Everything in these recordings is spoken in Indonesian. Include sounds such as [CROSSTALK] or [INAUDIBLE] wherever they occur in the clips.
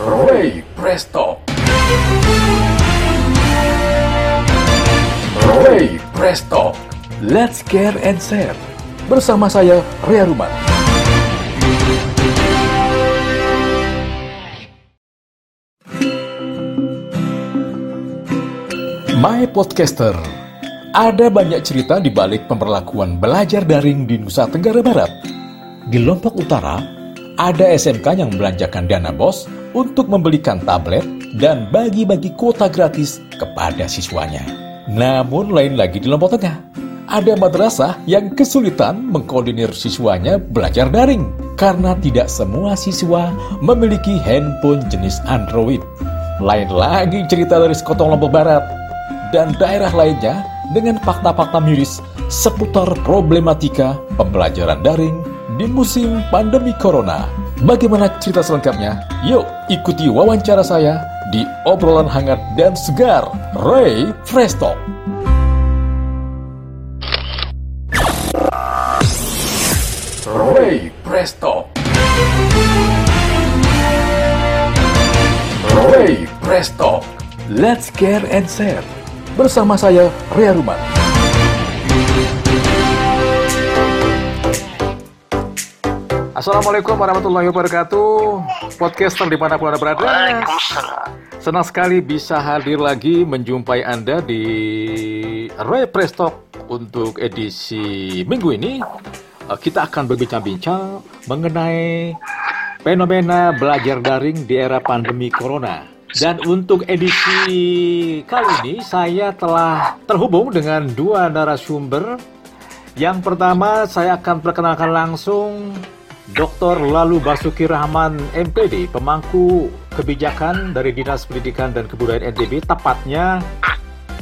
Ray Presto. Ray Presto. Let's care and share. Bersama saya, Ria Ruman. My Podcaster. Ada banyak cerita di balik pemberlakuan belajar daring di Nusa Tenggara Barat. Di Lombok Utara, ada SMK yang belanjakan dana bos untuk membelikan tablet dan bagi-bagi kuota gratis kepada siswanya. Namun lain lagi di Lombok Tengah, ada madrasah yang kesulitan mengkoordinir siswanya belajar daring karena tidak semua siswa memiliki handphone jenis Android. Lain lagi cerita dari Sekotong Lombok Barat dan daerah lainnya dengan fakta-fakta miris seputar problematika pembelajaran daring di musim pandemi corona. Bagaimana cerita selengkapnya? Yuk ikuti wawancara saya di obrolan hangat dan segar Ray Talk. Ray Presto. Ray Presto. Let's care and share. Bersama saya, Ria Ruman. Assalamualaikum warahmatullahi wabarakatuh. Podcaster di mana pun Anda berada. Senang sekali bisa hadir lagi menjumpai Anda di Ray Prestock untuk edisi minggu ini. Eh, Kita akan berbincang-bincang mengenai fenomena belajar daring di era pandemi Corona. Dan untuk edisi kali ini saya telah terhubung dengan dua narasumber. Yang pertama saya akan perkenalkan langsung Dr. Lalu Basuki Rahman MPD, pemangku kebijakan dari Dinas Pendidikan dan Kebudayaan NTB, tepatnya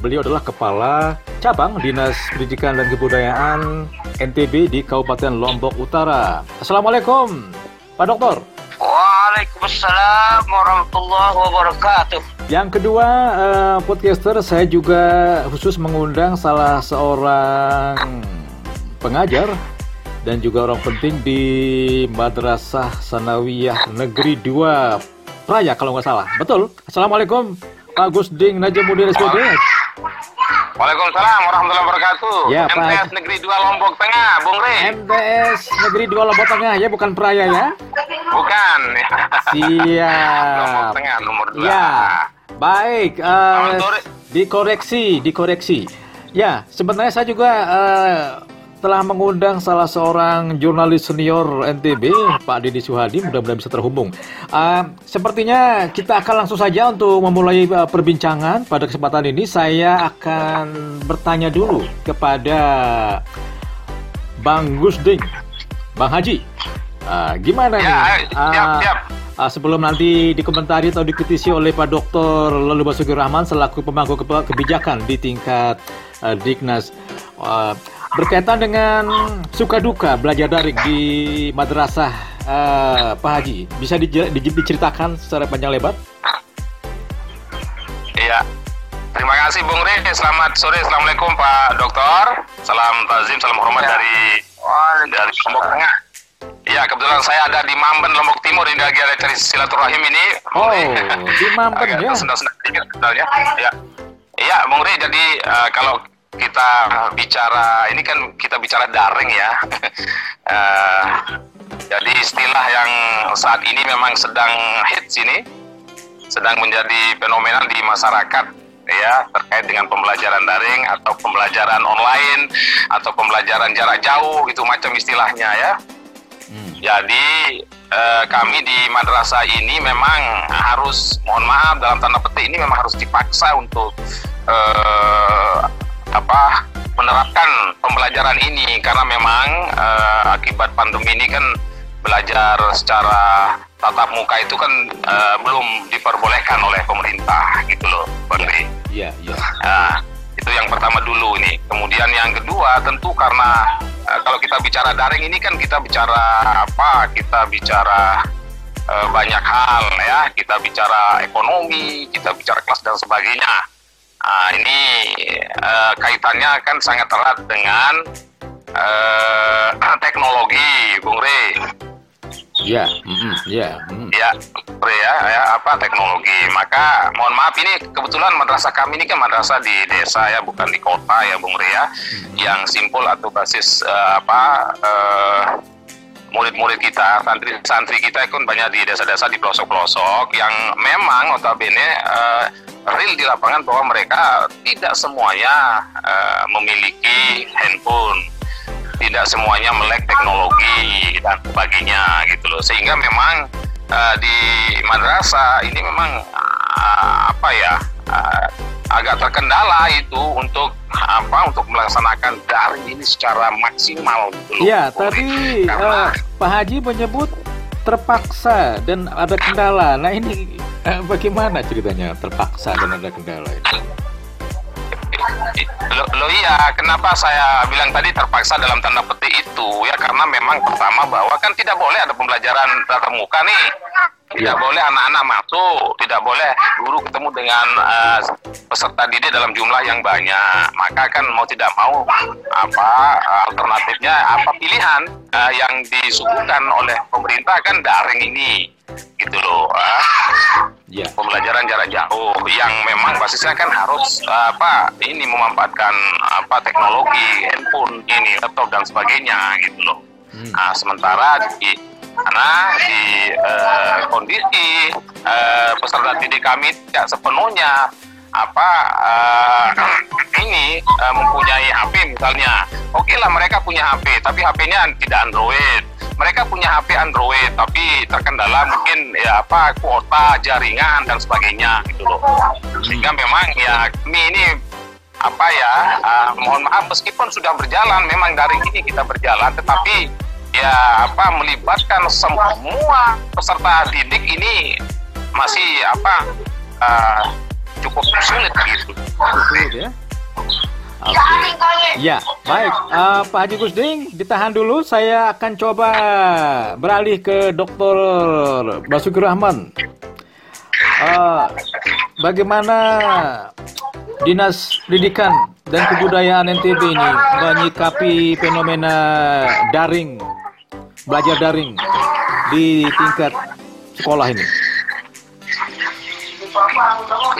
beliau adalah Kepala Cabang Dinas Pendidikan dan Kebudayaan NTB di Kabupaten Lombok Utara. Assalamualaikum, Pak Dokter. Waalaikumsalam warahmatullahi wabarakatuh. Yang kedua, eh, podcaster, saya juga khusus mengundang salah seorang pengajar dan juga orang penting di Madrasah Sanawiyah Negeri 2 Praya kalau nggak salah. Betul? Assalamualaikum, Pak Gusding Najamuddin SPD. Waalaikumsalam warahmatullahi wabarakatuh. Ya, Pak. MTS Negeri 2 Lombok Tengah, Bung Rey. MTS Negeri 2 Lombok Tengah ya, bukan Praya ya? Bukan. Lombok Siap. Tengah nomor 2. Ya, baik. sore. dikoreksi, dikoreksi. Ya, sebenarnya saya juga eh, telah mengundang salah seorang jurnalis senior NTB, Pak Didi Suhadi, mudah-mudahan bisa terhubung. Eh, sepertinya kita akan langsung saja untuk memulai eh, perbincangan pada kesempatan ini. Saya akan bertanya dulu kepada Bang Gusding, Bang Haji. Ah, gimana Ya, nih? ayo, siap, Ah, siap. Ah, sebelum nanti dikomentari atau dikritisi oleh Pak Dr. Lalu Basuki Rahman selaku pemangku kebijakan di tingkat ah, Dignas Ah, berkaitan dengan suka duka belajar daring di madrasah ah, Pak Haji bisa dije- di- diceritakan secara panjang lebar? Iya. Terima kasih Bung Rey. Selamat sore. Assalamualaikum Pak Dokter. Salam tazim, salam hormat dari dari Lombok Tengah. Iya, kebetulan saya ada di Mamben, Lombok Timur. Ini lagi ada cari silaturahim ini. Oh, di Mamben, [LAUGHS] ya? tersendat-sendat dikit sebenarnya. Iya. Iya, Bung Rey. Jadi eh, kalau kita bicara, ini kan kita bicara daring ya. [LAUGHS] Eh, jadi istilah yang saat ini memang sedang hits ini, sedang menjadi fenomenal di masyarakat ya terkait dengan pembelajaran daring atau pembelajaran online atau pembelajaran jarak jauh itu macam istilahnya ya. Jadi eh, kami di madrasah ini memang harus mohon maaf dalam tanda petik ini memang harus dipaksa untuk eh, apa menerapkan pembelajaran ini karena memang eh, akibat pandemi ini kan belajar secara tatap muka itu kan eh, belum diperbolehkan oleh pemerintah gitu loh, Bang Ri. Iya, iya. Nah, itu yang pertama dulu ini. Kemudian yang kedua tentu karena eh, kalau kita bicara daring ini kan kita bicara apa? Kita bicara eh, banyak hal ya. Kita bicara ekonomi, kita bicara kelas dan sebagainya. Nah, ini eh, kaitannya kan sangat erat dengan eh, [CLEARS THROAT] teknologi, Bung Rey. Ya, mm-mm, ya, mm. ya ya, ya apa teknologi maka mohon maaf ini kebetulan madrasah kami ini kan madrasah di desa ya bukan di kota ya Bung Ria yang simpul atau basis eh, apa eh, murid-murid kita santri-santri kita kan banyak di desa-desa di pelosok-pelosok yang memang notabene eh, real di lapangan bahwa mereka tidak semuanya eh, memiliki handphone tidak semuanya melek teknologi dan sebagainya gitu loh. Sehingga memang uh, di madrasah ini memang uh, apa ya uh, agak terkendala itu untuk apa untuk melaksanakan daring ini secara maksimal gitu loh. Ya, tadi uh, Pak Haji menyebut terpaksa dan ada kendala. Nah ini uh, bagaimana ceritanya terpaksa dan ada kendala ini? Lo, lo iya, kenapa saya bilang tadi terpaksa dalam tanda petik itu ya karena memang pertama bahwa kan tidak boleh ada pembelajaran tatap muka nih. Tidak ya. boleh anak-anak masuk, tidak boleh guru ketemu dengan uh, peserta didik dalam jumlah yang banyak. Maka kan mau tidak mau apa alternatifnya apa pilihan uh, yang disuguhkan oleh pemerintah kan daring ini gitu loh. Uh yeah. pembelajaran jarak jauh yang memang basisnya kan harus apa ini memanfaatkan apa teknologi handphone ini laptop dan sebagainya gitu loh. Hmm. Nah, sementara di karena di uh, kondisi uh, peserta didik kami tidak sepenuhnya apa uh, ini uh, mempunyai HP misalnya. Oke okay lah mereka punya HP, tapi HP-nya tidak Android mereka punya HP Android tapi terkendala mungkin ya apa kuota jaringan dan sebagainya gitu loh sehingga memang ya kami ini apa ya uh, mohon maaf meskipun sudah berjalan memang dari ini kita berjalan tetapi ya apa melibatkan semua peserta didik ini masih apa uh, cukup sulit gitu. Sulit ya. Okay. Ya, baik. Uh, Pak Haji Gusding, ditahan dulu. Saya akan coba beralih ke Dr. Basuki Rahman. Uh, bagaimana Dinas Pendidikan dan Kebudayaan NTB ini menyikapi fenomena daring, belajar daring di tingkat sekolah ini?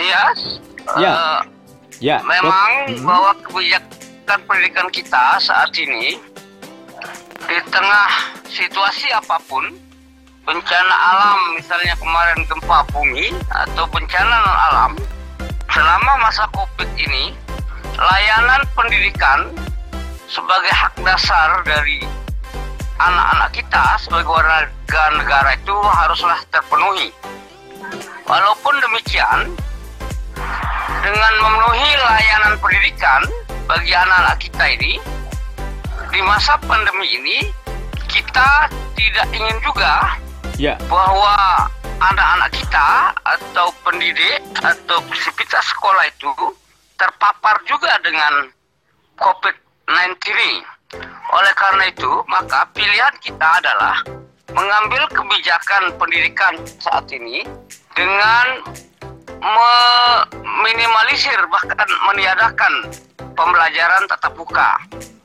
Iya. Ya. Uh, Ya. Memang hmm. bahwa kebijakan pendidikan kita saat ini di tengah situasi apa pun, bencana alam misalnya kemarin gempa bumi atau bencana non alam, selama masa Covid ini, layanan pendidikan sebagai hak dasar dari anak-anak kita sebagai warga negara itu haruslah terpenuhi. Walaupun demikian, dengan memenuhi layanan pendidikan bagi anak-anak kita ini di masa pandemi ini kita tidak ingin juga ya. bahwa anak-anak kita atau pendidik atau siswa sekolah itu terpapar juga dengan COVID-19 ini. Oleh karena itu, maka pilihan kita adalah mengambil kebijakan pendidikan saat ini dengan meminimalisir bahkan meniadakan pembelajaran tatap muka.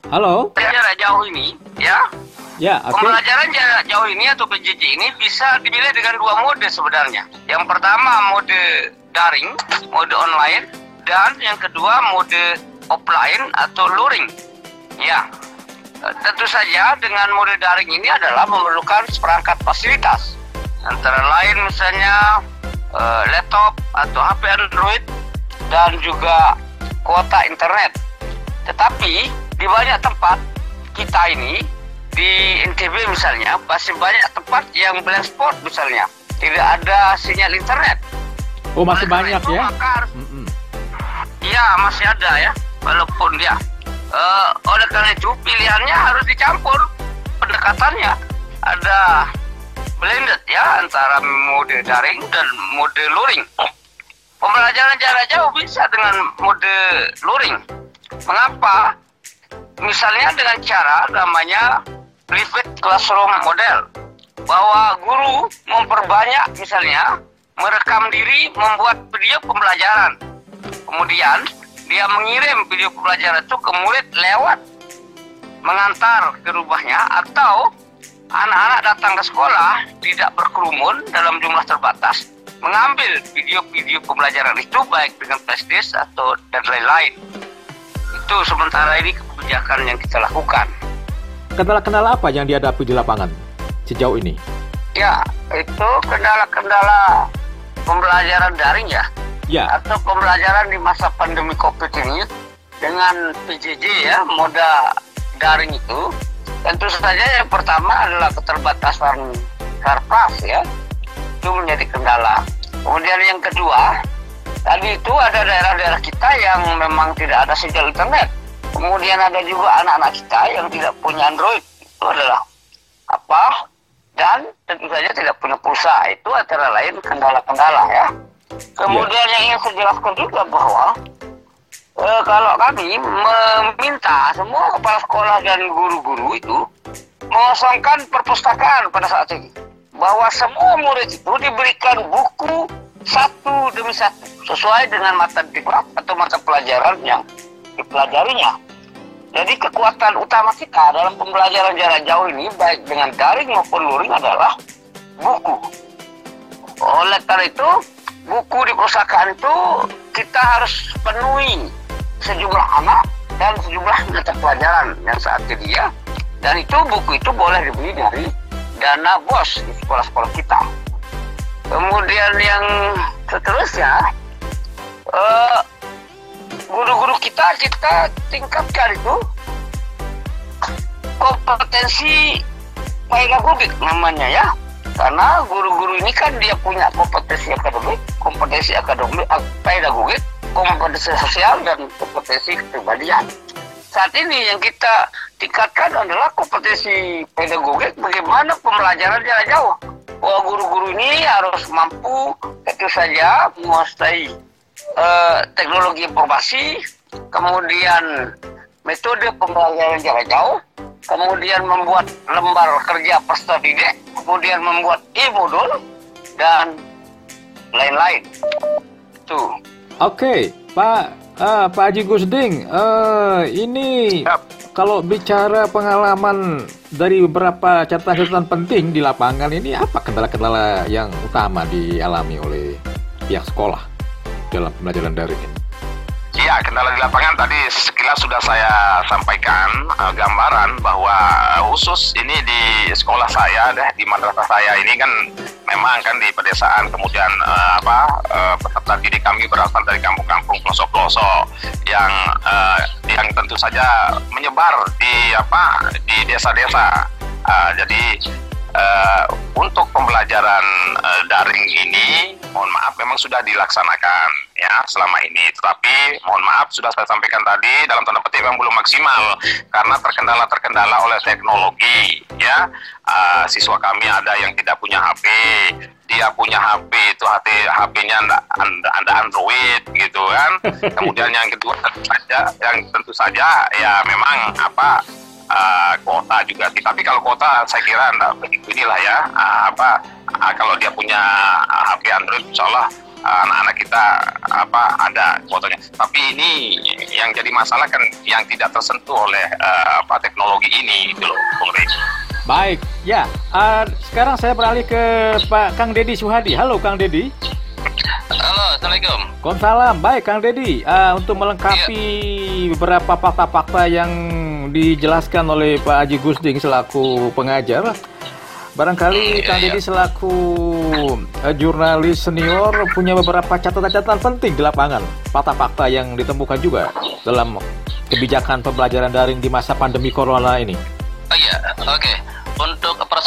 Halo. Jarak jauh ini, ya. Ya, okay. Pembelajaran jarak jauh ini atau PJJ ini bisa dipilih dengan dua mode sebenarnya. Yang pertama mode daring, mode online, dan yang kedua mode offline atau luring. Ya, tentu saja dengan mode daring ini adalah memerlukan seperangkat fasilitas. Antara lain misalnya uh, laptop atau HP Android dan juga kuota internet. Tetapi di banyak tempat kita ini di NTB misalnya masih banyak tempat yang blind spot misalnya tidak ada sinyal internet. Oh masih Oleh banyak itu, ya? Maka harus, mm -mm. Ya masih ada ya walaupun dia. Uh, oleh karena itu pilihannya harus dicampur pendekatannya ada blended ya antara mode daring dan mode luring. Pembelajaran jarak jauh bisa dengan mode luring. Mengapa? Misalnya dengan cara namanya private classroom model. Bahwa guru memperbanyak misalnya merekam diri membuat video pembelajaran. Kemudian dia mengirim video pembelajaran itu ke murid lewat mengantar ke rumahnya atau anak-anak datang ke sekolah tidak berkerumun dalam jumlah terbatas, mengambil video-video pembelajaran itu baik dengan flashdisk atau dan lain-lain. Itu sementara ini kebijakan yang kita lakukan. Kendala-kendala apa yang dihadapi di lapangan sejauh ini? Ya, itu kendala-kendala pembelajaran daring ya. Ya. Atau pembelajaran di masa pandemi COVID ini dengan PJJ ya, moda daring itu. Tentu saja yang pertama adalah keterbatasan kertas ya. Itu menjadi kendala. Kemudian yang kedua, tadi itu ada daerah-daerah kita yang memang tidak ada sinyal internet. Kemudian ada juga anak-anak kita yang tidak punya Android. Itu adalah apa? Dan tentu saja tidak punya pulsa. Itu antara lain kendala-kendala ya. Kemudian yang ingin saya jelaskan juga bahwa eh, kalau kami meminta semua kepala sekolah dan guru-guru itu mengosongkan perpustakaan pada saat ini. Bahwa semua murid itu diberikan buku satu demi satu sesuai dengan mata diklat atau mata pelajaran yang dipelajarinya. Jadi kekuatan utama kita dalam pembelajaran jarak jauh ini baik dengan daring maupun luring adalah buku. Oleh karena itu, buku di perpustakaan itu kita harus penuhi sejumlah anak dan sejumlah mata pelajaran yang saat dia dan itu buku itu boleh dibeli dari dana bos di sekolah-sekolah kita. Kemudian yang seterusnya, eh, guru-guru kita kita tingkatkan itu kompetensi pedagogik namanya ya. Karena guru-guru ini kan dia punya kompetensi akademik kompetensi akademik pedagogik kompetensi sosial dan kompetensi kepribadian saat ini yang kita tingkatkan adalah kompetensi pedagogik bagaimana pembelajaran jarak jauh bahwa guru-guru ini harus mampu tentu saja menguasai eh, teknologi informasi, kemudian metode pembelajaran jarak jauh, kemudian membuat lembar kerja peserta didik, kemudian membuat e-modul, dan lain-lain. Oke, Pak ah, Pak Haji Gusding, eh, ini kalau bicara pengalaman dari beberapa catatan penting di lapangan ini apa kendala-kendala yang utama dialami oleh pihak sekolah dalam pembelajaran daring ini? Ya, kendala di lapangan tadi sekilas sudah saya sampaikan uh, gambaran bahwa khusus ini di sekolah saya deh di madrasah saya ini kan memang kan di pedesaan kemudian uh, apa uh, peserta didik kami berasal dari kampung-kampung pelosok-pelosok yang uh, yang tentu saja menyebar di apa di desa-desa. Uh, jadi uh, untuk pembelajaran uh, daring ini, mohon maaf memang sudah dilaksanakan ya selama ini. Tetapi mohon maaf sudah saya sampaikan tadi dalam tanda petik memang belum maksimal karena terkendala-terkendala oleh teknologi ya. Uh, siswa kami ada yang tidak punya HP, dia punya HP itu HP HP-nya anda, anda, anda Android gitu kan. [LAUGHS] Kemudian yang kedua tentu saja yang tentu saja ya memang apa uh, kuota juga sih. Tapi kalau kuota saya kira enggak begitu inilah ya. Uh, apa uh, kalau dia punya uh, HP Android, insya Allah uh, anak-anak kita apa ada kuotanya. Tapi ini yang jadi masalah kan yang tidak tersentuh oleh uh, apa teknologi ini gitu loh, Bung Rey. Baik, ya. Uh, sekarang saya beralih ke Pak Kang Dedi Suhadi. Halo Kang Dedi. Halo, Assalamualaikum. Waalaikumsalam. Baik Kang Dedi, uh, untuk melengkapi beberapa fakta-fakta yang dijelaskan oleh Pak Haji Gusding selaku pengajar, barangkali Iya, Kang iya. Dedi selaku uh, jurnalis senior punya beberapa catatan-catatan penting di lapangan, fakta-fakta yang ditemukan juga dalam kebijakan pembelajaran daring di masa pandemi corona ini. Oh iya, oke. Untuk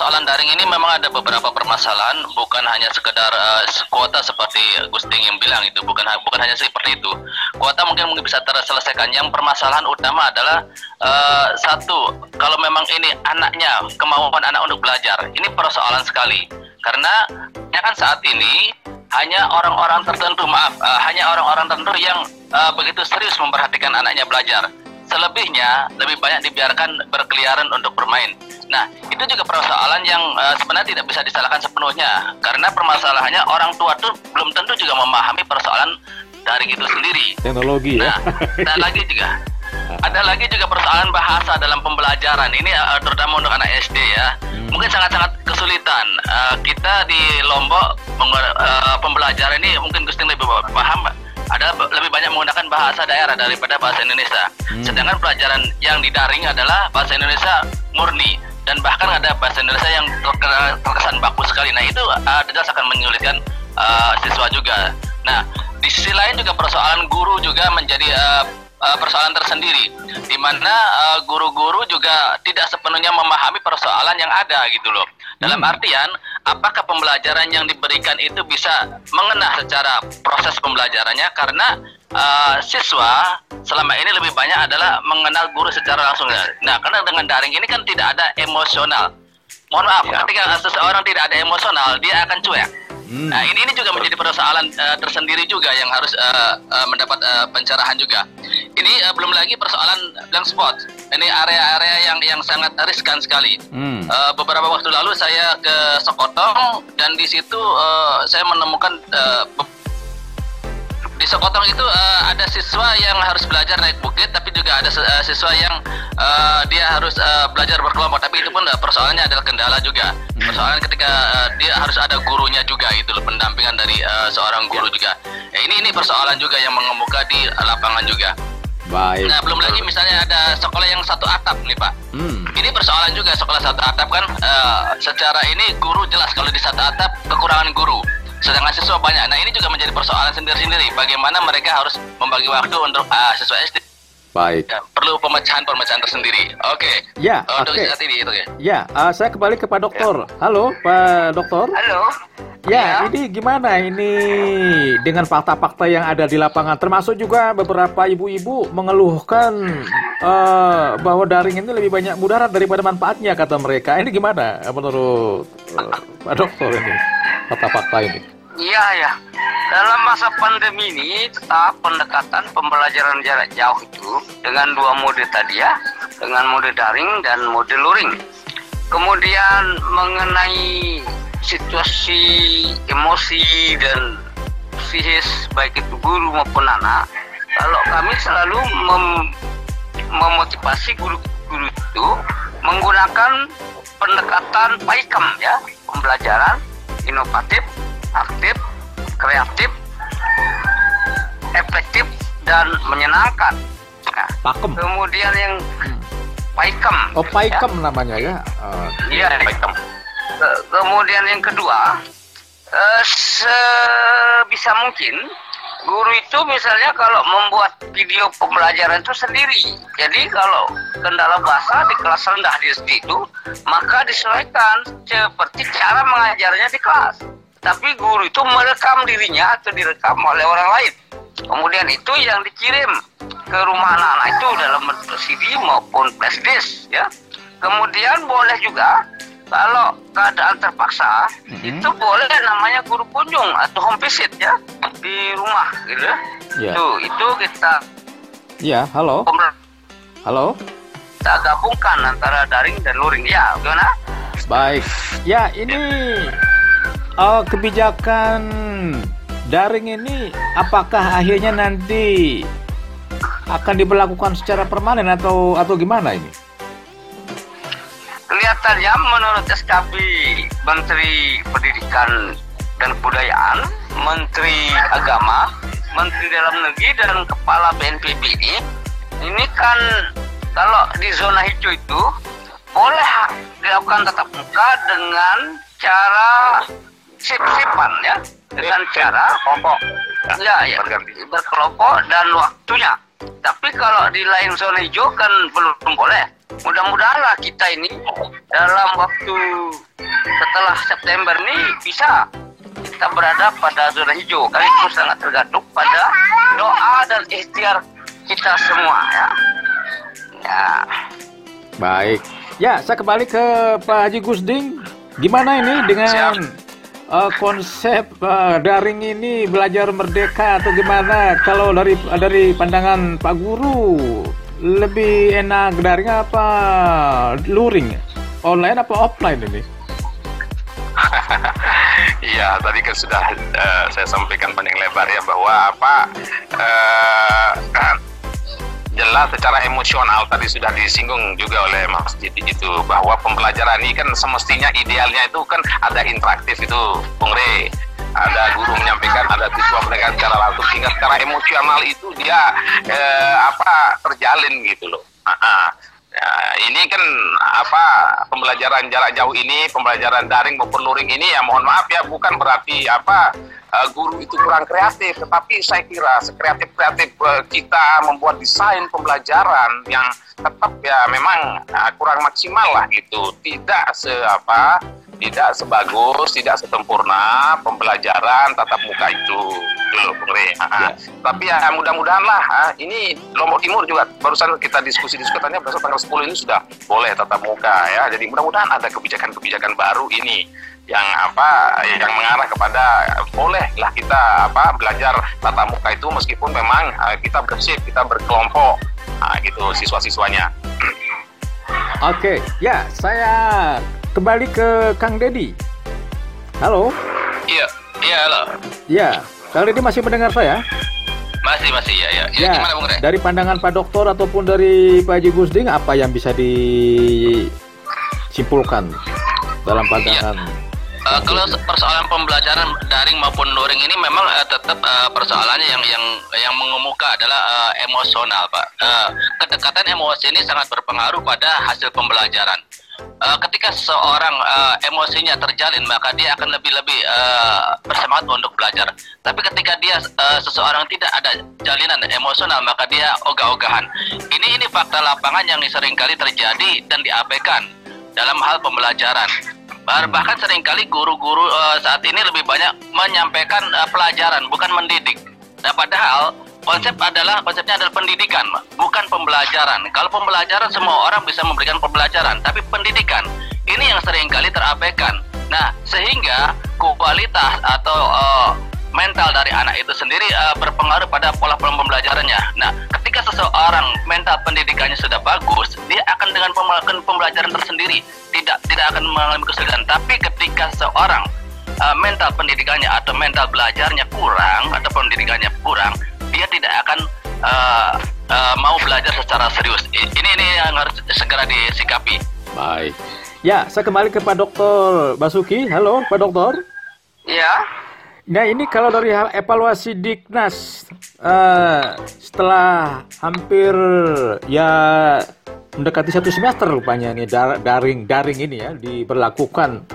persoalan daring ini memang ada beberapa permasalahan, bukan hanya sekedar eh, kuota seperti Gusting yang bilang itu, bukan bukan hanya seperti itu. Kuota mungkin mungkin bisa terselesaikan. Yang permasalahan utama adalah eh, satu, kalau memang ini anaknya kemauan anak untuk belajar, ini persoalan sekali. Karena ya kan saat ini hanya orang-orang tertentu, maaf, eh, hanya orang-orang tertentu yang eh, begitu serius memperhatikan anaknya belajar. Selebihnya lebih banyak dibiarkan berkeliaran untuk bermain. Nah, itu juga persoalan yang eh, sebenarnya tidak bisa disalahkan sepenuhnya karena permasalahannya orang tua tuh belum tentu juga memahami persoalan daring itu sendiri. Teknologi ya. Nah, dan lagi juga [LAUGHS] ada lagi juga persoalan bahasa dalam pembelajaran. Ini uh, terutama untuk anak SD ya. Hmm. Mungkin sangat-sangat kesulitan. Uh, kita di Lombok uh, pembelajaran ini mungkin Gusti lebih paham adalah lebih banyak menggunakan bahasa daerah daripada bahasa Indonesia. Hmm. Sedangkan pelajaran yang di daring adalah bahasa Indonesia murni dan bahkan ada bahasa Indonesia yang terkesan baku sekali. Nah itu uh, jelas akan menyulitkan uh, siswa juga. Nah di sisi lain juga persoalan guru juga menjadi uh, uh, persoalan tersendiri, di mana uh, guru-guru juga tidak sepenuhnya memahami persoalan yang ada gitu loh. Dalam hmm. artian, apakah pembelajaran yang diberikan itu bisa mengena secara proses pembelajarannya? Karena uh, siswa selama ini lebih banyak adalah mengenal guru secara langsung. Nah, karena dengan daring ini kan tidak ada emosional. Mohon maaf, ya. ketika seseorang tidak ada emosional, dia akan cuek. Hmm. Nah, ini ini juga menjadi persoalan uh, tersendiri juga yang harus uh, uh, mendapat uh, pencerahan juga. Ini uh, belum lagi persoalan blank spot. Ini area-area yang yang sangat riskan sekali. Hmm. Uh, beberapa waktu lalu saya ke Sokotong dan di situ uh, saya menemukan uh, di Sokotong itu uh, ada siswa yang harus belajar naik bukit, tapi juga ada uh, siswa yang uh, dia harus uh, belajar berkelompok. Tapi itu pun uh, persoalannya adalah kendala juga. Hmm. Persoalan ketika uh, dia harus ada gurunya juga itu loh, pendampingan dari uh, seorang guru juga. Ya, ini ini persoalan juga yang mengemuka di lapangan juga. Baik. Nah, belum lagi misalnya ada sekolah yang satu atap nih Pak. Hmm. Ini persoalan juga sekolah satu atap kan uh, secara ini guru jelas kalau di satu atap kekurangan guru sedangkan siswa banyak. Nah ini juga menjadi persoalan sendiri-sendiri. Bagaimana mereka harus membagi waktu untuk uh, siswa SD. Baik. Ya, perlu pemecahan-pemecahan tersendiri. Oke. Okay. Ya. Untuk okay. saat ini itu ya. Ya, uh, saya kembali ke Pak Dokter. Ya. Halo, Pak Dokter. Halo. Ya, ya, ini gimana ini dengan fakta-fakta yang ada di lapangan, termasuk juga beberapa ibu-ibu mengeluhkan uh, bahwa daring ini lebih banyak mudarat daripada manfaatnya kata mereka. Ini gimana menurut uh, Pak Dokter ini? Fakta-fakta ini? Iya ya. Dalam masa pandemi ini tetap pendekatan pembelajaran jarak jauh itu dengan dua mode tadi ya, dengan mode daring dan mode luring. Kemudian mengenai situasi emosi dan psikis baik itu guru maupun anak, kalau kami selalu mem memotivasi guru-guru itu menggunakan pendekatan PAIKM ya, pembelajaran inovatif, aktif, kreatif, efektif, dan menyenangkan. Nah, Pakem. Kemudian yang Paikem. Oh, Paikem ya. namanya ya? Iya, uh, Paikem. Kemudian yang kedua, uh, sebisa mungkin guru itu misalnya kalau membuat video pembelajaran itu sendiri. Jadi kalau kendala bahasa di kelas rendah di SD itu, maka disesuaikan seperti cara mengajarnya di kelas. Tapi guru itu merekam dirinya atau direkam oleh orang lain. Kemudian itu yang dikirim ke rumah anak-anak itu dalam bentuk CD maupun flash disk ya. Kemudian boleh juga kalau keadaan terpaksa mm-hmm. itu boleh namanya guru kunjung atau home visit ya di rumah gitu yeah. itu itu kita ya halo. Halo. Kita gabungkan antara daring dan luring. Ya gimana? Baik. Ya ini uh, kebijakan daring ini apakah akhirnya nanti akan diberlakukan secara permanen atau atau gimana ini? Kelihatannya menurut SKB Menteri Pendidikan dan Kebudayaan, Menteri Agama, Menteri Dalam Negeri dan Kepala BNPB ini, ini kan kalau di zona hijau itu boleh dilakukan tatap muka dengan cara sip-sipan ya, dengan cara kelompok, ya, ya berkelompok dan waktunya. Tapi kalau di lain zona hijau kan belum boleh mudah-mudahanlah kita ini dalam waktu setelah September ini bisa kita berada pada zona hijau. Kali itu sangat tergantung pada doa dan ikhtiar kita semua ya. Ya. Baik. Ya, saya kembali ke Pak Haji Gusding. Gimana ini dengan uh, konsep uh, daring ini belajar merdeka atau gimana? Kalau dari dari pandangan Pak Guru, lebih enak daring apa luring? Online apa offline ini? [LAUGHS] Iya, tadi kan sudah uh, saya sampaikan panjang lebar ya bahwa apa uh, [CLEARS THROAT] jelas secara emosional tadi sudah disinggung juga oleh Mas Didi itu bahwa pembelajaran ini kan semestinya idealnya itu kan ada interaktif itu Bung Re ada guru menyampaikan, ada siswa mendengar secara langsung sehingga secara emosional itu dia eh, apa terjalin gitu loh. Ya, ini kan apa pembelajaran jarak jauh ini, pembelajaran daring maupun luring ini ya mohon maaf ya bukan berarti apa uh, guru itu kurang kreatif, tetapi saya kira sekreatif kreatif uh, kita membuat desain pembelajaran yang tetap ya memang uh, kurang maksimal lah gitu, tidak se apa tidak sebagus, tidak sempurna pembelajaran tatap muka itu dulu, Bung Re. Ya. Tapi ya mudah-mudahan lah, ini Lombok Timur juga barusan kita diskusi-diskusikannya besok tanggal 10 ini sudah boleh tatap muka ya. Jadi mudah-mudahan ada kebijakan-kebijakan baru ini yang apa yang mengarah kepada bolehlah kita apa belajar tatap muka itu meskipun memang uh, kita bersih, kita berkelompok uh, gitu siswa-siswanya. Oke, okay. ya saya kembali ke Kang Dedi. Halo. Iya, iya halo. Iya, Kang Dedi masih mendengar saya? Masih, masih ya, ya. ya, gimana Bung Re? Dari pandangan Pak Doktor ataupun dari Pak Haji Gusding, apa yang bisa disimpulkan dalam pandangan? Ya. Uh, kalau persoalan pembelajaran daring maupun luring ini memang uh, tetap uh, persoalannya yang yang yang mengemuka adalah uh, emosional, Pak. Uh, kedekatan emosi ini sangat berpengaruh pada hasil pembelajaran uh, ketika seorang uh, emosinya terjalin maka dia akan lebih-lebih uh, bersemangat untuk belajar. Tapi ketika dia uh, seseorang tidak ada jalinan emosional maka dia ogah-ogahan. Ini ini fakta lapangan yang sering kali terjadi dan diabaikan dalam hal pembelajaran. Bahkan sering kali guru-guru uh, saat ini lebih banyak menyampaikan uh, pelajaran bukan mendidik. Nah, padahal konsep adalah konsepnya adalah pendidikan, bukan pembelajaran. Kalau pembelajaran semua orang bisa memberikan pembelajaran, tapi pendidikan ini yang sering kali terabaikan. Nah, sehingga kualitas atau uh, mental dari anak itu sendiri uh, berpengaruh pada pola pola pembelajarannya. Nah, ketika seseorang mental pendidikannya sudah bagus, dia akan dengan pembelajaran tersendiri tidak tidak akan mengalami kesulitan. Tapi ketika seorang uh, mental pendidikannya atau mental belajarnya kurang belajar secara serius. Ini ini yang harus segera disikapi. Baik. Ya, saya kembali ke Pak Dokter Basuki. Halo, Pak Dokter. Ya. Nah, ini kalau dari hal evaluasi Diknas uh, setelah hampir ya mendekati satu semester rupanya ini daring daring ini ya diberlakukan.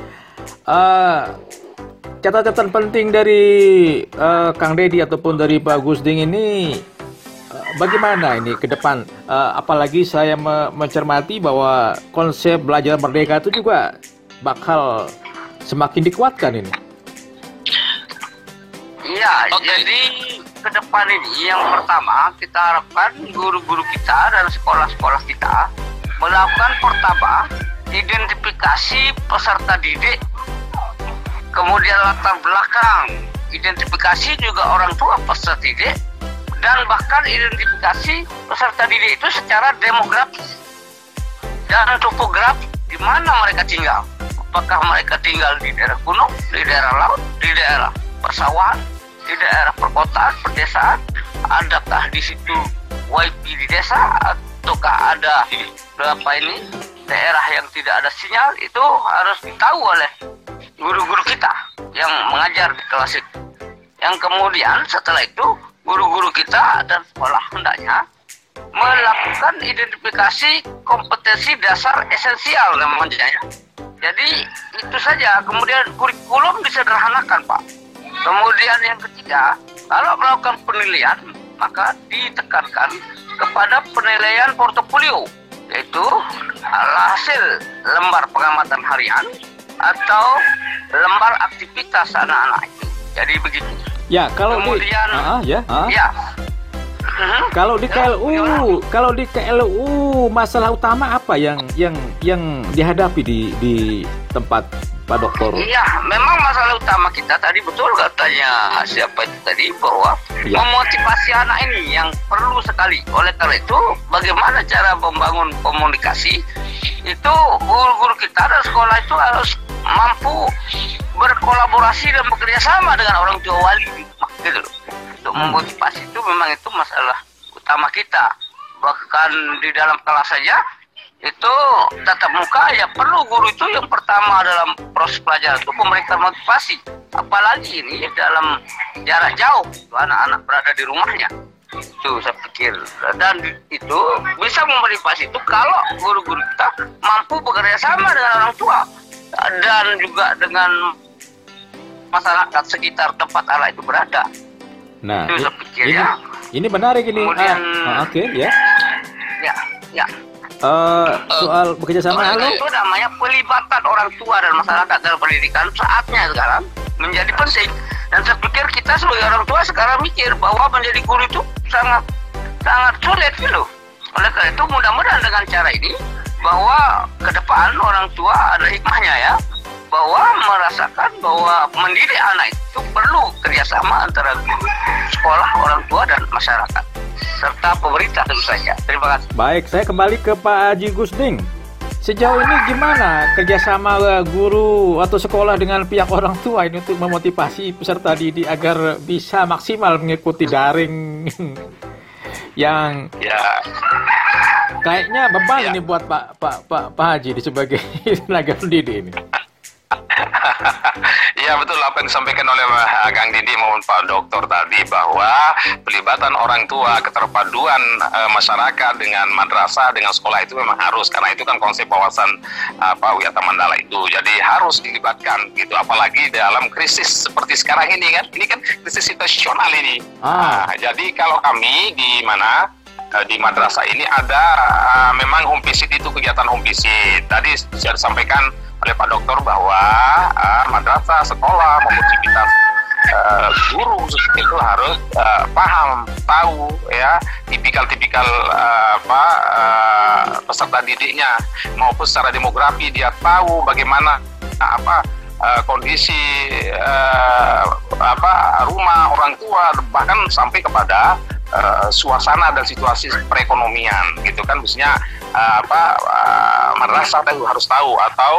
Uh, catatan penting dari uh, Kang Dedi ataupun dari Pak Gusding ini bagaimana ini ke depan? Uh, apalagi saya me mencermati bahwa konsep belajar merdeka itu juga bakal semakin dikuatkan ini. Iya, okay. jadi ke depan ini yang pertama kita harapkan guru-guru kita dan sekolah-sekolah kita melakukan pertama identifikasi peserta didik kemudian latar belakang identifikasi juga orang tua peserta didik dan bahkan identifikasi peserta didik itu secara demografis dan topografi di mana mereka tinggal. Apakah mereka tinggal di daerah gunung di daerah laut di daerah persawahan di daerah perkotaan perdesaan? Adakah di situ wifi di desa ataukah ada berapa ini daerah yang tidak ada sinyal? Itu harus ditahu oleh guru-guru kita yang mengajar di kelas itu. Yang kemudian setelah itu guru-guru kita dan sekolah hendaknya melakukan identifikasi kompetensi dasar esensial namanya ya. Jadi itu saja. Kemudian kurikulum disederhanakan Pak. Kemudian yang ketiga, kalau melakukan penilaian maka ditekankan kepada penilaian portofolio yaitu hasil lembar pengamatan harian atau lembar aktivitas anak-anak itu. Jadi begitu. Ya, kalau kemudian di, uh, ya, uh. ya. Hmm? Kalau di ya, KLU, kalau di KLU masalah utama apa yang yang yang dihadapi di di tempat Pak Dokter? Iya, memang masalah utama kita tadi betul katanya siapa itu tadi bahwa ya. memotivasi anak ini yang perlu sekali. Oleh karena itu, bagaimana cara membangun komunikasi itu guru-guru kita dan sekolah itu harus mampu berkolaborasi dan bekerja sama dengan orang tua wali gitu loh. Untuk hmm. memotivasi itu memang itu masalah utama kita. Bahkan di dalam kelas saja itu tatap muka ya perlu guru itu yang pertama dalam proses pelajaran itu memberikan motivasi. Apalagi ini dalam jarak jauh anak-anak berada di rumahnya. Itu saya pikir. Dan itu bisa memotivasi itu kalau guru-guru kita mampu bekerja sama dengan orang tua dan juga dengan masyarakat sekitar tempat anak itu berada. Nah, itu pikir ini, ya. ini menarik ini. Kemudian, Ah, Oke, ya. Ya, ya. Eh, soal bekerja sama halo. Itu namanya pelibatan orang tua dan masyarakat dalam pendidikan saatnya sekarang menjadi penting. Dan saya pikir kita sebagai orang tua sekarang mikir bahwa menjadi guru itu sangat sangat sulit gitu. Oleh karena itu mudah-mudahan dengan cara ini bahwa ke depan orang tua ada hikmahnya ya bahwa merasakan bahwa mendidik anak itu perlu kerjasama antara guru, sekolah, orang tua dan masyarakat serta pemerintah tentu saja. Terima kasih. Baik, saya kembali ke Pak Haji Gusding. Sejauh ini gimana kerjasama guru atau sekolah dengan pihak orang tua ini untuk memotivasi peserta didik agar bisa maksimal mengikuti daring [LAUGHS] yang Ya, kayaknya beban Ya. ini buat Pak Pak Pak Pak Haji di sebagai [LAUGHS] tenaga pendidik ini. [LAUGHS] Iya betul apa yang disampaikan oleh Kang Didi maupun Pak Dokter tadi bahwa pelibatan orang tua, keterpaduan uh, masyarakat dengan madrasah, dengan sekolah itu memang harus karena itu kan konsep wawasan uh, Pak Wiyata Mandala itu. Jadi harus dilibatkan gitu apalagi dalam krisis seperti sekarang ini kan. Ini kan krisis situasional ini. Ah. Nah, jadi kalau kami di mana uh, di madrasah ini ada uh, memang home visit itu kegiatan home visit. Tadi sudah disampaikan oleh Pak Dokter bahwa uh, madrasah, sekolah civitas uh, guru itu harus uh, paham, tahu ya tipikal-tipikal uh, apa uh, peserta didiknya maupun secara demografi dia tahu bagaimana uh, apa kondisi uh, apa rumah orang tua bahkan sampai kepada uh, suasana dan situasi perekonomian gitu kan biasanya uh, apa uh, madrasah tahu harus tahu atau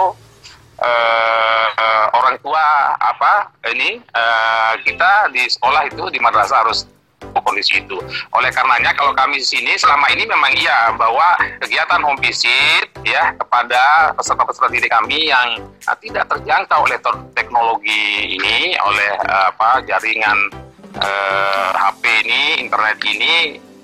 eh, eh, orang tua apa ini eh, kita di sekolah itu di madrasah harus kondisi itu. Oleh karenanya kalau kami di sini selama ini memang iya bahwa kegiatan home visit ya kepada peserta-peserta didik kami yang eh, tidak terjangkau oleh te- teknologi ini oleh eh, apa jaringan eh, HP ini, internet ini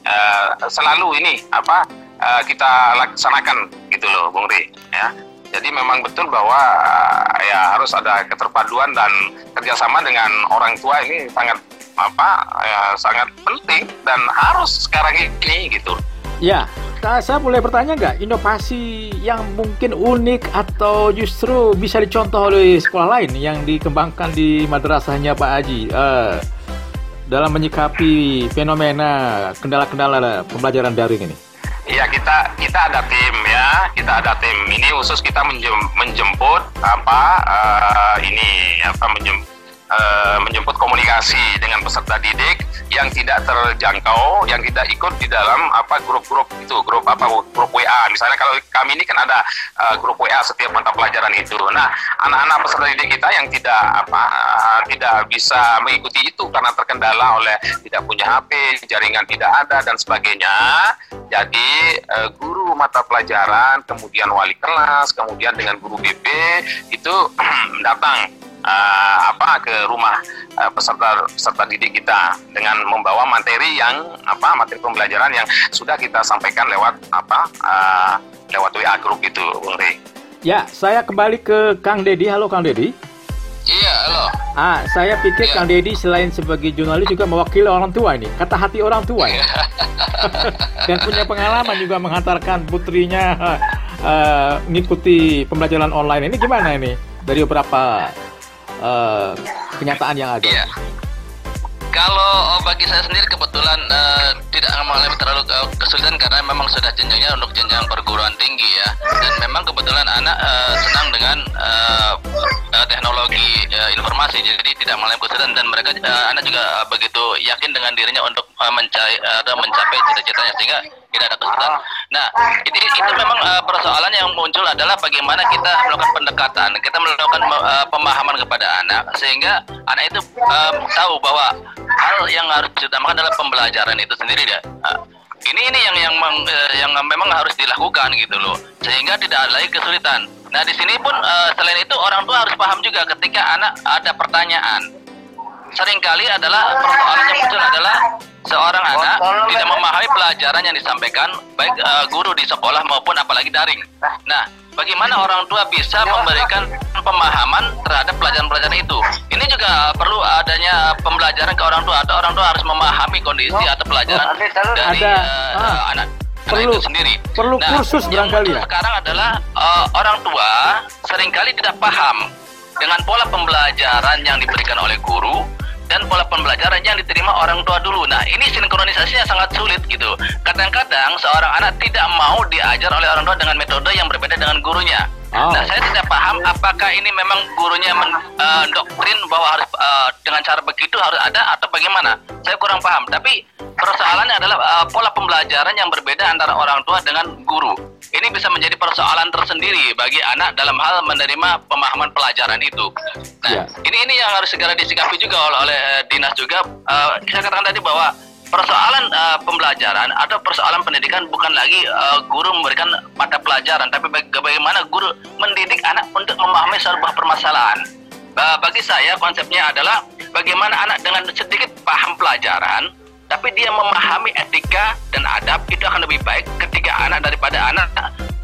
eh, selalu ini apa eh, kita laksanakan gitu loh, Bung Ri ya. Jadi memang betul bahwa uh, ya harus ada keterpaduan dan kerjasama dengan orang tua ini sangat apa ya, sangat penting dan harus sekarang ini gitu. Ya, saya boleh bertanya nggak inovasi yang mungkin unik atau justru bisa dicontoh oleh sekolah lain yang dikembangkan di madrasahnya Pak Haji eh, dalam menyikapi fenomena kendala-kendala pembelajaran daring ini? Iya kita kita ada tim ya kita ada tim ini khusus kita menjem- menjemput apa eh, ini apa menjem- eh, menjemput komunikasi dengan peserta didik yang tidak terjangkau yang tidak ikut di dalam apa grup-grup itu grup apa grup WA misalnya kalau kami ini kan ada eh, grup WA setiap mata pelajaran itu. Nah anak-anak peserta didik kita yang tidak apa eh, tidak bisa mengikuti itu karena terkendala oleh tidak punya HP jaringan tidak ada dan sebagainya jadi eh, guru mata pelajaran, kemudian wali kelas, kemudian dengan guru BP itu [CLEARS THROAT] datang eh, apa ke rumah eh, peserta peserta didik kita dengan membawa materi yang apa materi pembelajaran yang sudah kita sampaikan lewat apa eh, lewat WA grup itu, Bung Rey. Ya, saya kembali ke Kang Dedi. Halo Kang Dedi. Iya, halo. Ah, saya pikir Ya. Kang Dedi selain sebagai jurnalis juga mewakili orang tua ini, kata hati orang tua ya. [LAUGHS] Dan punya pengalaman juga menghantarkan putrinya eh, mengikuti pembelajaran online ini gimana ini dari beberapa eh, kenyataan yang ada. Iya. Kalau oh, bagi saya sendiri kebetulan eh, tidak mengalami terlalu kesulitan karena memang sudah jenjangnya untuk jenjang perguruan tinggi ya. Dan memang kebetulan anak eh, senang dengan eh, eh, teknologi eh, informasi jadi tidak mengalami kesulitan dan mereka eh, anak juga begitu yakin dengan dirinya untuk eh, mencari atau mencapai cita-citanya sehingga tidak ada kesulitan. Nah, itu, itu memang eh, persoalan yang muncul adalah bagaimana kita melakukan pendekatan, kita melakukan eh, pemahaman kepada anak sehingga anak itu eh, tahu bahwa hal yang harus diutamakan adalah pembelajaran itu sendiri ya. Eh, Ini ini yang yang meng- eh, yang memang harus dilakukan gitu loh. Sehingga tidak ada lagi kesulitan. Nah, di sini pun eh, selain itu orang tua harus paham juga ketika anak ada pertanyaan. Seringkali adalah persoalan yang muncul adalah seorang anak tidak memahami pelajaran yang disampaikan baik eh, guru di sekolah maupun apalagi daring. Nah, bagaimana orang tua bisa memberikan pemahaman terhadap pelajaran-pelajaran itu? Ini juga perlu adanya pembelajaran ke orang tua atau orang tua harus memahami kondisi atau pelajaran dari Ada, ah, anak perlu- itu sendiri. perlu kursus yang barangkali ya? sekarang adalah eh, orang tua sering kali tidak paham dengan pola pembelajaran yang diberikan oleh guru dan pola pembelajaran yang diterima orang tua dulu. Nah, ini sinkronisasinya sangat sulit gitu. Kadang-kadang seorang anak tidak mau diajar oleh orang tua dengan metode yang berbeda dengan gurunya. Oh. Nah, saya tidak paham apakah ini memang gurunya mendoktrin bahwa harus eh, dengan cara begitu harus ada atau bagaimana. Saya kurang paham. Tapi persoalannya adalah eh, pola pembelajaran yang berbeda antara orang tua dengan guru. Ini bisa menjadi persoalan tersendiri bagi anak dalam hal menerima pemahaman pelajaran itu. Nah, Ya. ini ini yang harus segera disikapi juga oleh, oleh eh, dinas juga. Eh, saya katakan tadi bahwa persoalan eh, pembelajaran atau persoalan pendidikan bukan lagi eh, guru memberikan mata pelajaran, tapi baga- bagaimana guru mendidik anak untuk memahami sebuah permasalahan. Ba- bagi saya konsepnya adalah bagaimana anak dengan sedikit paham pelajaran, tapi dia memahami etika dan adab itu akan lebih baik ketika anak daripada anak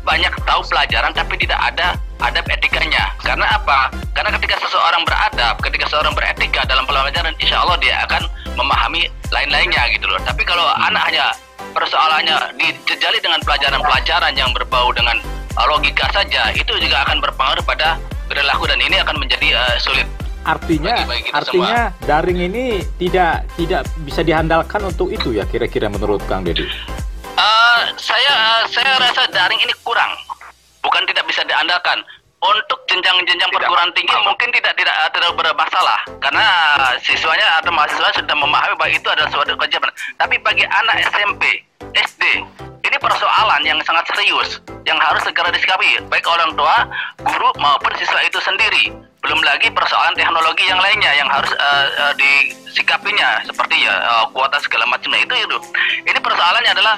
banyak tahu pelajaran tapi tidak ada adab etikanya. Karena apa? Karena ketika seseorang beradab, ketika seseorang beretika dalam pelajaran, insya Allah dia akan memahami lain-lainnya gitu loh. Tapi kalau anak hanya persoalannya dijejali dengan pelajaran-pelajaran yang berbau dengan uh, logika saja, itu juga akan berpengaruh pada perilaku dan ini akan menjadi uh, sulit. Artinya, Bagi- artinya daring ini tidak tidak bisa diandalkan untuk itu ya kira-kira menurut Kang Deddy. Eh, saya eh, saya rasa daring ini kurang, bukan tidak bisa diandalkan. Untuk jenjang-jenjang perguruan tinggi mungkin tidak tidak eh, tidak bermasalah karena siswanya atau mahasiswa sudah memahami bahwa itu adalah suatu kewajiban. Tapi bagi anak SMP, SD, ini persoalan yang sangat serius yang harus segera disikapi baik orang tua, guru maupun siswa itu sendiri. Belum lagi persoalan teknologi yang lainnya yang harus eh, eh, disikapinya seperti ya eh, kuota segala macamnya itu itu. Ini persoalannya adalah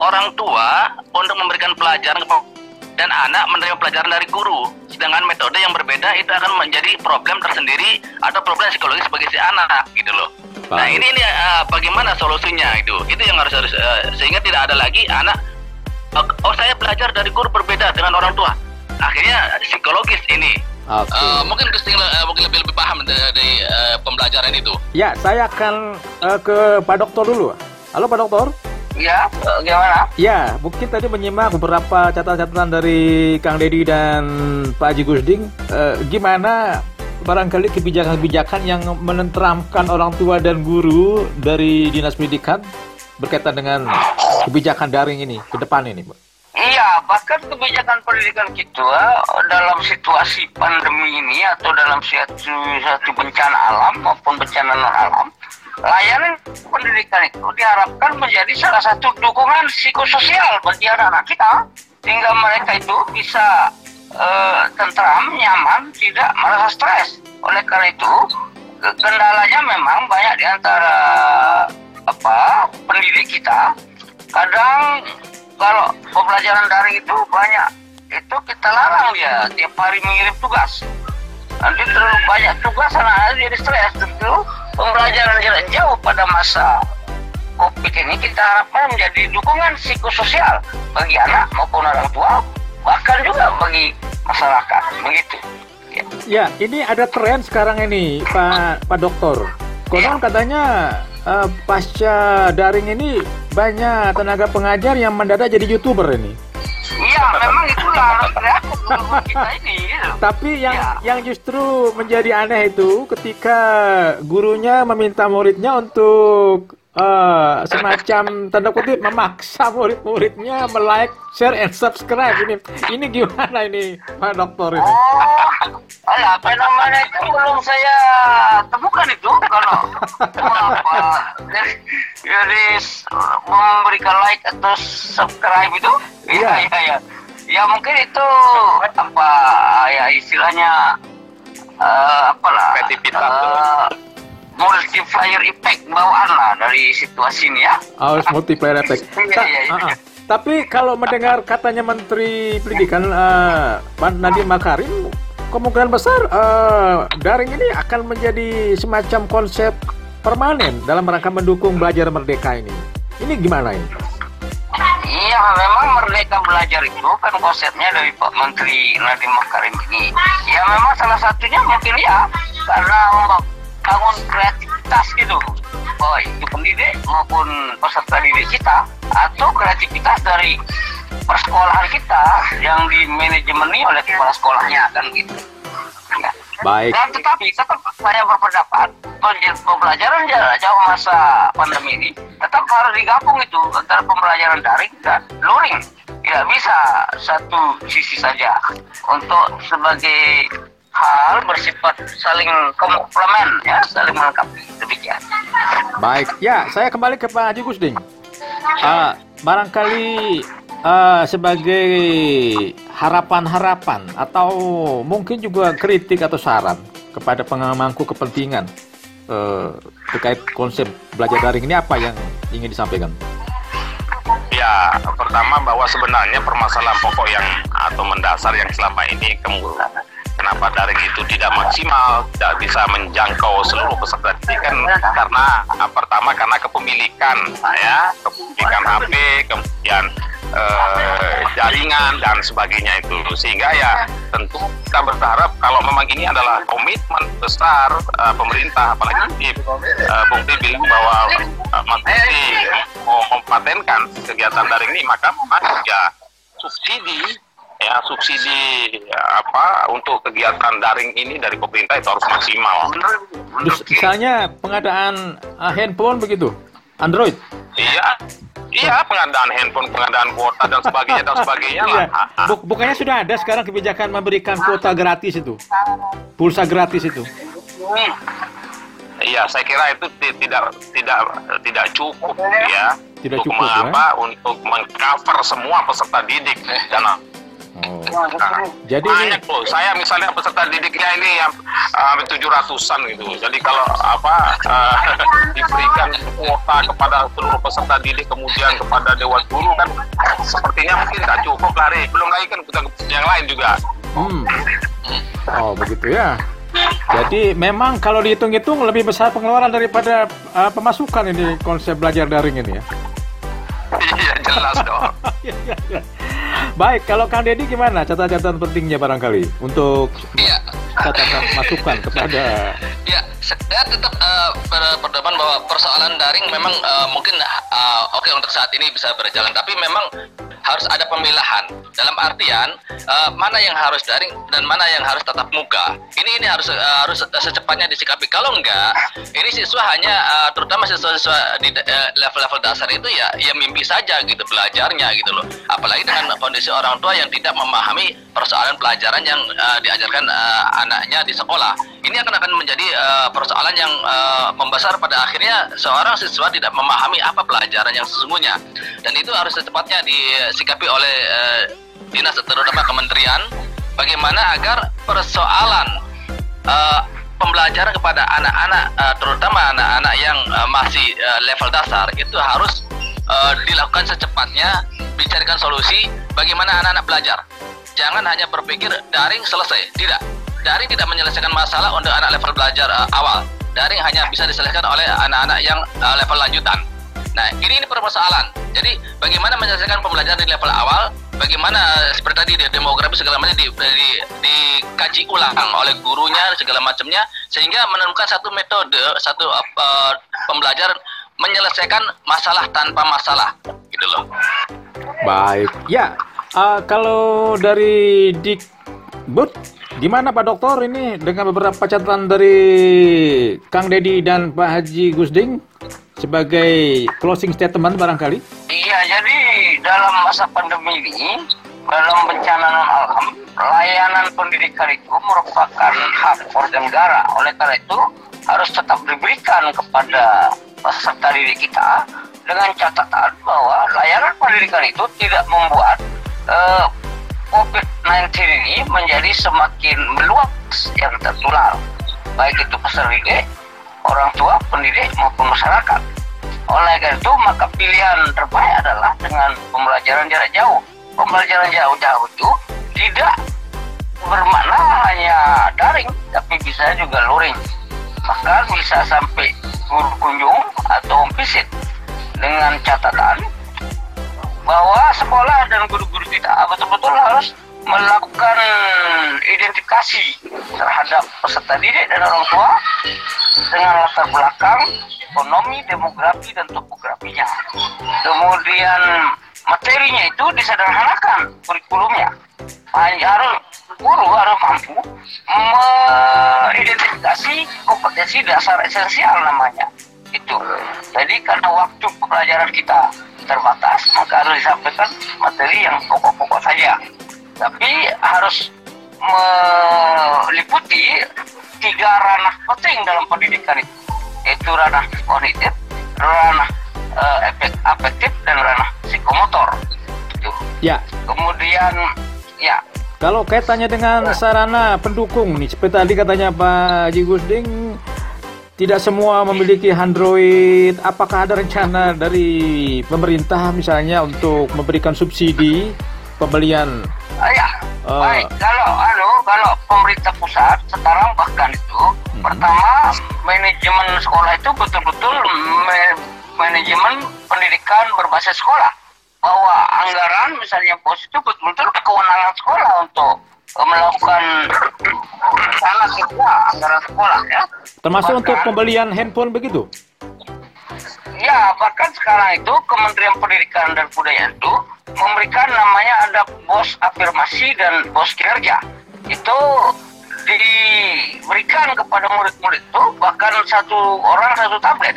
orang tua untuk memberikan pelajaran dan anak menerima pelajaran dari guru. Sedangkan metode yang berbeda itu akan menjadi problem tersendiri atau problem psikologis bagi si anak gitu loh. Nah Baik. ini ini eh, bagaimana solusinya itu? Itu yang harus harus eh, sehingga tidak ada lagi anak oh saya belajar dari guru berbeda dengan orang tua. Akhirnya psikologis ini. Oke. Eh, mungkin Gusti eh, mungkin lebih lebih paham dari, dari, eh, pembelajaran itu. Ya, saya akan eh, ke Pak Dokter dulu. Halo Pak Dokter. Ya, eh, gimana? Ya, mungkin tadi menyimak beberapa catatan-catatan dari Kang Deddy dan Pak Haji Gusding. Eh, gimana barangkali kebijakan-kebijakan yang menenteramkan orang tua dan guru dari Dinas Pendidikan berkaitan dengan kebijakan daring ini ke depan ini, Pak? Iya, bahkan kebijakan pendidikan kita dalam situasi pandemi ini atau dalam suatu, suatu bencana alam maupun bencana non alam, layanan pendidikan itu diharapkan menjadi salah satu dukungan psikososial bagi anak-anak kita, sehingga mereka itu bisa eh, tentram, nyaman, tidak merasa stres. Oleh karena itu, ke- kendalanya memang banyak di antara apa pendidik kita. Kadang kalau pembelajaran daring itu banyak. Itu kita larang dia. Tiap hari mengirim tugas. Nanti terlalu banyak tugas anak-anak jadi stres. Tentu pembelajaran jarak jauh pada masa covid ini kita harapkan menjadi dukungan psikososial bagi anak maupun orang tua bahkan juga bagi masyarakat. Begitu. Ya. Ya, ini ada tren sekarang ini, Pak Pak Dokter. Konon katanya eh, pasca daring ini banyak tenaga pengajar yang mendadak jadi youtuber ini. Iya, memang itulah guru kita ini gitu. Tapi yang Ya. yang justru menjadi aneh itu ketika gurunya meminta muridnya untuk eh, semacam tanda kutip memaksa murid-muridnya melike, share, and subscribe ini. Ini gimana ini, Pak Dokter ini? Oh, alah, fenomena itu belum saya temukan itu kalau [LAUGHS] apa jadi, memberikan like atau subscribe itu Iya. iya iya iya ya mungkin itu apa ya istilahnya eh, apalah Kreativitas tuh. Multiplier effect bawaan lah dari situasi ini ya. Harus multiplier effect. Iya, [LAUGHS] Ta- iya, iya. ah, ah. Tapi kalau mendengar katanya Menteri Pendidikan uh, Nadiem Makarim, kemungkinan besar eh, daring ini akan menjadi semacam konsep permanen dalam rangka mendukung belajar merdeka ini. Ini gimana ini? Iya, memang merdeka belajar itu kan konsepnya dari Pak Menteri Nadiem Makarim ini. Ya memang salah satunya mungkin ya karena membangun kreativitas gitu. Baik itu pendidik maupun peserta didik kita atau kreativitas dari persekolahan kita yang di manajemeni oleh kepala sekolahnya kan gitu. Ya. Baik. Dan tetapi tetap saya berpendapat pembelajaran jarak jauh masa pandemi ini tetap harus digabung itu antara pembelajaran daring dan luring. Tidak bisa satu sisi saja untuk sebagai hal bersifat saling komplement ya saling melengkapi demikian. Baik, ya saya kembali ke Pak Haji Gusding. Ah, barangkali ah, sebagai harapan-harapan atau mungkin juga kritik atau saran kepada pengamangku kepentingan eh, terkait konsep belajar daring ini apa yang ingin disampaikan? Ya, pertama bahwa sebenarnya permasalahan pokok yang atau mendasar yang selama ini kemudian kenapa daring itu tidak maksimal, tidak bisa menjangkau seluruh peserta didik? Kan karena ah, pertama karena kepemilikan ya, kepemilikan HP, kemudian eh, jaringan dan sebagainya itu. Sehingga ya tentu kita berharap kalau memang ini adalah komitmen besar eh, pemerintah apalagi Bung Pi bilang bahwa Bukti mau mempatenkan kegiatan daring ini maka memang ya subsidi ya subsidi ya, apa untuk kegiatan daring ini dari pemerintah itu harus maksimal. Terus misalnya pengadaan ah, handphone begitu, Android. Iya, iya pengadaan handphone, pengadaan kuota dan sebagainya dan sebagainya lah. [LAUGHS] Iya. Buk- bukannya sudah ada sekarang kebijakan memberikan kuota gratis itu, pulsa gratis itu. Iya, saya kira itu ti- tidak tidak tidak cukup ya. Tidak untuk cukup, ya. mengapa untuk mengcover semua peserta didik dan Oh. Nah, Jadi ini banyak loh. Saya misalnya peserta didiknya ini yang uh, tujuh ratusan gitu. Jadi kalau apa uh, [LAUGHS] diberikan kuota kepada seluruh peserta didik kemudian kepada dewan guru kan sepertinya mungkin tidak cukup lari. Belum lagi kan kebutuhan yang lain juga. Hmm. Oh begitu ya. Jadi memang kalau dihitung-hitung lebih besar pengeluaran daripada uh, pemasukan ini konsep belajar daring ini ya. [LAUGHS] Iya jelas dong. [LAUGHS] Baik, kalau Kang Deddy gimana catatan-catatan pentingnya barangkali untuk Iya. catatan [LAUGHS] masukan kepada Ya, saya tetap eh, berpendapat bahwa persoalan daring memang eh, mungkin eh, oke untuk saat ini bisa berjalan, tapi memang harus ada pemilahan. Dalam artian eh, mana yang harus daring dan mana yang harus tatap muka. Ini ini harus eh, harus secepatnya disikapi. Kalau enggak, ini siswa hanya eh, terutama siswa-siswa di level-level dasar itu ya ya mimpi saja gitu belajarnya gitu loh. Apalagi dengan kondisi orang tua yang tidak memahami persoalan pelajaran yang eh, diajarkan eh, anaknya di sekolah. Ini akan akan menjadi eh, persoalan yang eh, membesar pada akhirnya seorang siswa tidak memahami apa pelajaran yang sesungguhnya. Dan itu harus secepatnya disikapi oleh eh, dinas terutama kementerian bagaimana agar persoalan eh, pembelajaran kepada anak-anak eh, terutama anak-anak yang eh, masih eh, level dasar itu harus eh, dilakukan secepatnya dicarikan solusi bagaimana anak-anak belajar. Jangan hanya berpikir daring selesai. Tidak. Daring tidak menyelesaikan masalah untuk anak level belajar eh, awal. Daring hanya bisa diselesaikan oleh anak-anak yang eh, level lanjutan Nah, ini ini permasalahan. Jadi, bagaimana menyelesaikan pembelajaran di level awal, bagaimana eh, seperti tadi di demografi segala macam di, di, dikaji ulang oleh gurunya segala macamnya sehingga menemukan satu metode, satu eh, pembelajaran menyelesaikan masalah tanpa masalah, gitu loh. baik. Ya, uh, kalau dari Dikbud gimana Pak Dokter ini dengan beberapa catatan dari Kang Deddy dan Pak Haji Gusding sebagai closing statement barangkali? Iya, jadi dalam masa pandemi ini, dalam bencana alam, layanan pendidikan itu merupakan hak warga negara. Oleh karena itu, harus tetap diberikan kepada peserta didik kita dengan catatan bahwa layanan pendidikan itu tidak membuat eh, COVID-19 ini menjadi semakin meluas yang tertular. Baik itu peserta didik orang tua, pendidik maupun masyarakat. Oleh karena itu maka pilihan terbaik adalah dengan pembelajaran jarak jauh. Pembelajaran jauh-jauh itu tidak bermakna hanya daring, tapi bisa juga luring. Maka bisa sampai guru kunjung atau visit dengan catatan bahwa sekolah dan guru-guru kita betul-betul harus melakukan identifikasi terhadap peserta didik dan orang tua dengan latar belakang ekonomi, demografi, dan topografinya. Kemudian materinya itu disederhanakan kurikulumnya. Harus guru harus mampu mengidentifikasi kompetensi dasar esensial namanya. Itu. Jadi karena waktu pelajaran kita terbatas, maka harus disampaikan materi yang pokok-pokok saja. Tapi harus meliputi tiga ranah penting dalam pendidikan itu, yaitu ranah kognitif, ranah uh, efek afektif, dan ranah psikomotor. Itu. Ya. Kemudian, ya, Kalau kaitannya dengan sarana pendukung nih, seperti tadi katanya Pak Haji Gusding, tidak semua memiliki Android. Apakah ada rencana dari pemerintah misalnya untuk memberikan subsidi pembelian? Ya. Eh. Baik, kalau anu, kalau pemerintah pusat sekarang bahkan itu pertama manajemen sekolah itu betul-betul me- manajemen pendidikan berbasis sekolah. Bahwa anggaran misalnya pos itu betul-betul kewenangan sekolah untuk melakukan sana kerja anggaran sekolah ya. Termasuk Bahkan- untuk pembelian handphone begitu? Ya, bahkan sekarang itu Kementerian Pendidikan dan Kebudayaan itu memberikan namanya ada bos afirmasi dan bos kinerja. Itu diberikan kepada murid-murid itu bahkan satu orang satu tablet.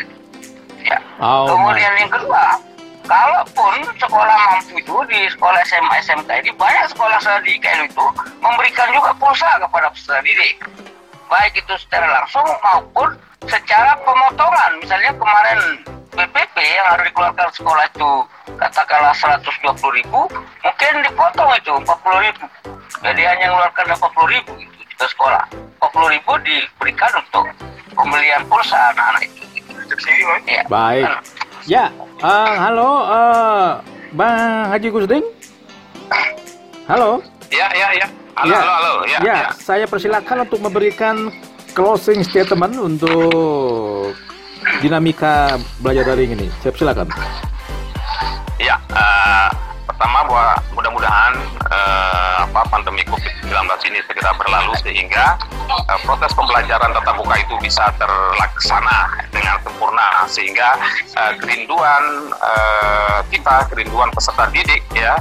Ya. Oh, Kemudian yang kedua, kalaupun sekolah mampu itu di sekolah SMA SMK ini banyak sekolah studi KL itu memberikan juga pulsa kepada peserta didik. Baik itu secara langsung maupun secara pemotongan. Misalnya kemarin PPP yang harus dikeluarkan sekolah itu katakanlah 120 ribu, mungkin dipotong itu 40 ribu. Jadi hanya mengeluarkan 80 ribu itu ke sekolah. 40 ribu diberikan untuk pembelian pulsa anak-anak itu. Ya. Baik. Ya, eh, halo, eh, Bang Haji Gusding. Halo. Ya, ya, ya. Halo, Ya. halo, halo. Ya, ya, ya. saya persilakan untuk memberikan closing statement untuk dinamika belajar daring ini. Saya persilakan. Ya, eh, pertama bahwa mudah-mudahan eh, apa pandemi COVID-19 ini segera berlalu sehingga eh, proses pembelajaran tatap muka itu bisa terlaksana dengan sempurna sehingga eh, kerinduan eh, kita, kerinduan peserta didik ya,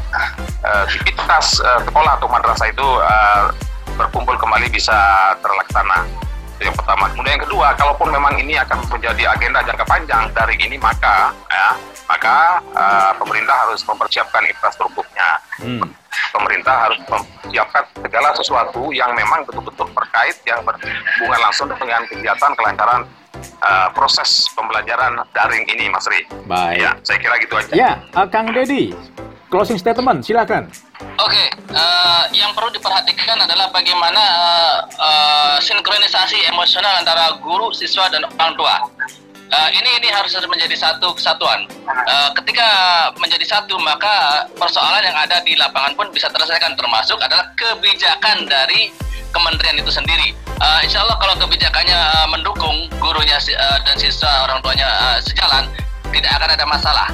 aktivitas eh, sekolah atau madrasah itu eh, berkumpul kembali bisa terlaksana. Itu yang pertama. Kemudian yang kedua, kalaupun memang ini akan menjadi agenda jangka panjang dari ini maka ya, maka eh, pemerintah harus mempersiapkan infrastrukturnya. Hmm. Pemerintah harus mempersiapkan segala sesuatu yang memang betul-betul terkait yang berhubungan langsung dengan kegiatan kelancaran eh, proses pembelajaran daring ini, Mas Ri. Baik. Ya, saya kira gitu aja. Ya, eh, Kang Dedi, closing statement, silakan. Oke, eh, yang perlu diperhatikan adalah bagaimana eh, eh, sinkronisasi emosional antara guru, siswa, dan orang tua. Eh, ini ini harus menjadi satu kesatuan. Eh, ketika menjadi satu, maka persoalan yang ada di lapangan pun bisa terselesaikan, termasuk adalah kebijakan dari kementerian itu sendiri. Eh, insya Allah kalau kebijakannya eh, mendukung gurunya eh, dan siswa orang tuanya eh, sejalan, tidak akan ada masalah.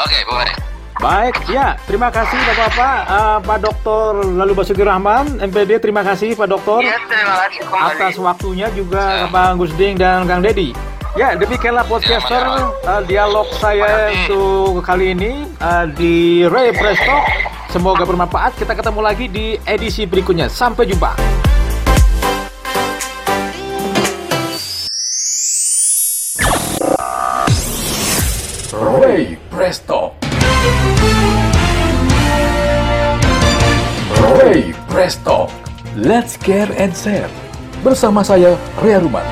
Oke, Bu Mari. Baik, ya, terima kasih Bapak-Bapak, Eh, Pak Dr. Lalu Basuki Rahman, MPD, terima kasih Pak Dokter. Ya, terima kasih kembali. atas waktunya juga Bang Gusding dan Kang Dedi. Ya, demikianlah podcaster uh, dialog saya untuk kali ini uh, di Ray Presto. Semoga bermanfaat. Kita ketemu lagi di edisi berikutnya. Sampai jumpa. Ray Presto. Ray Presto. Let's care and share. Bersama saya, Ria Ruman.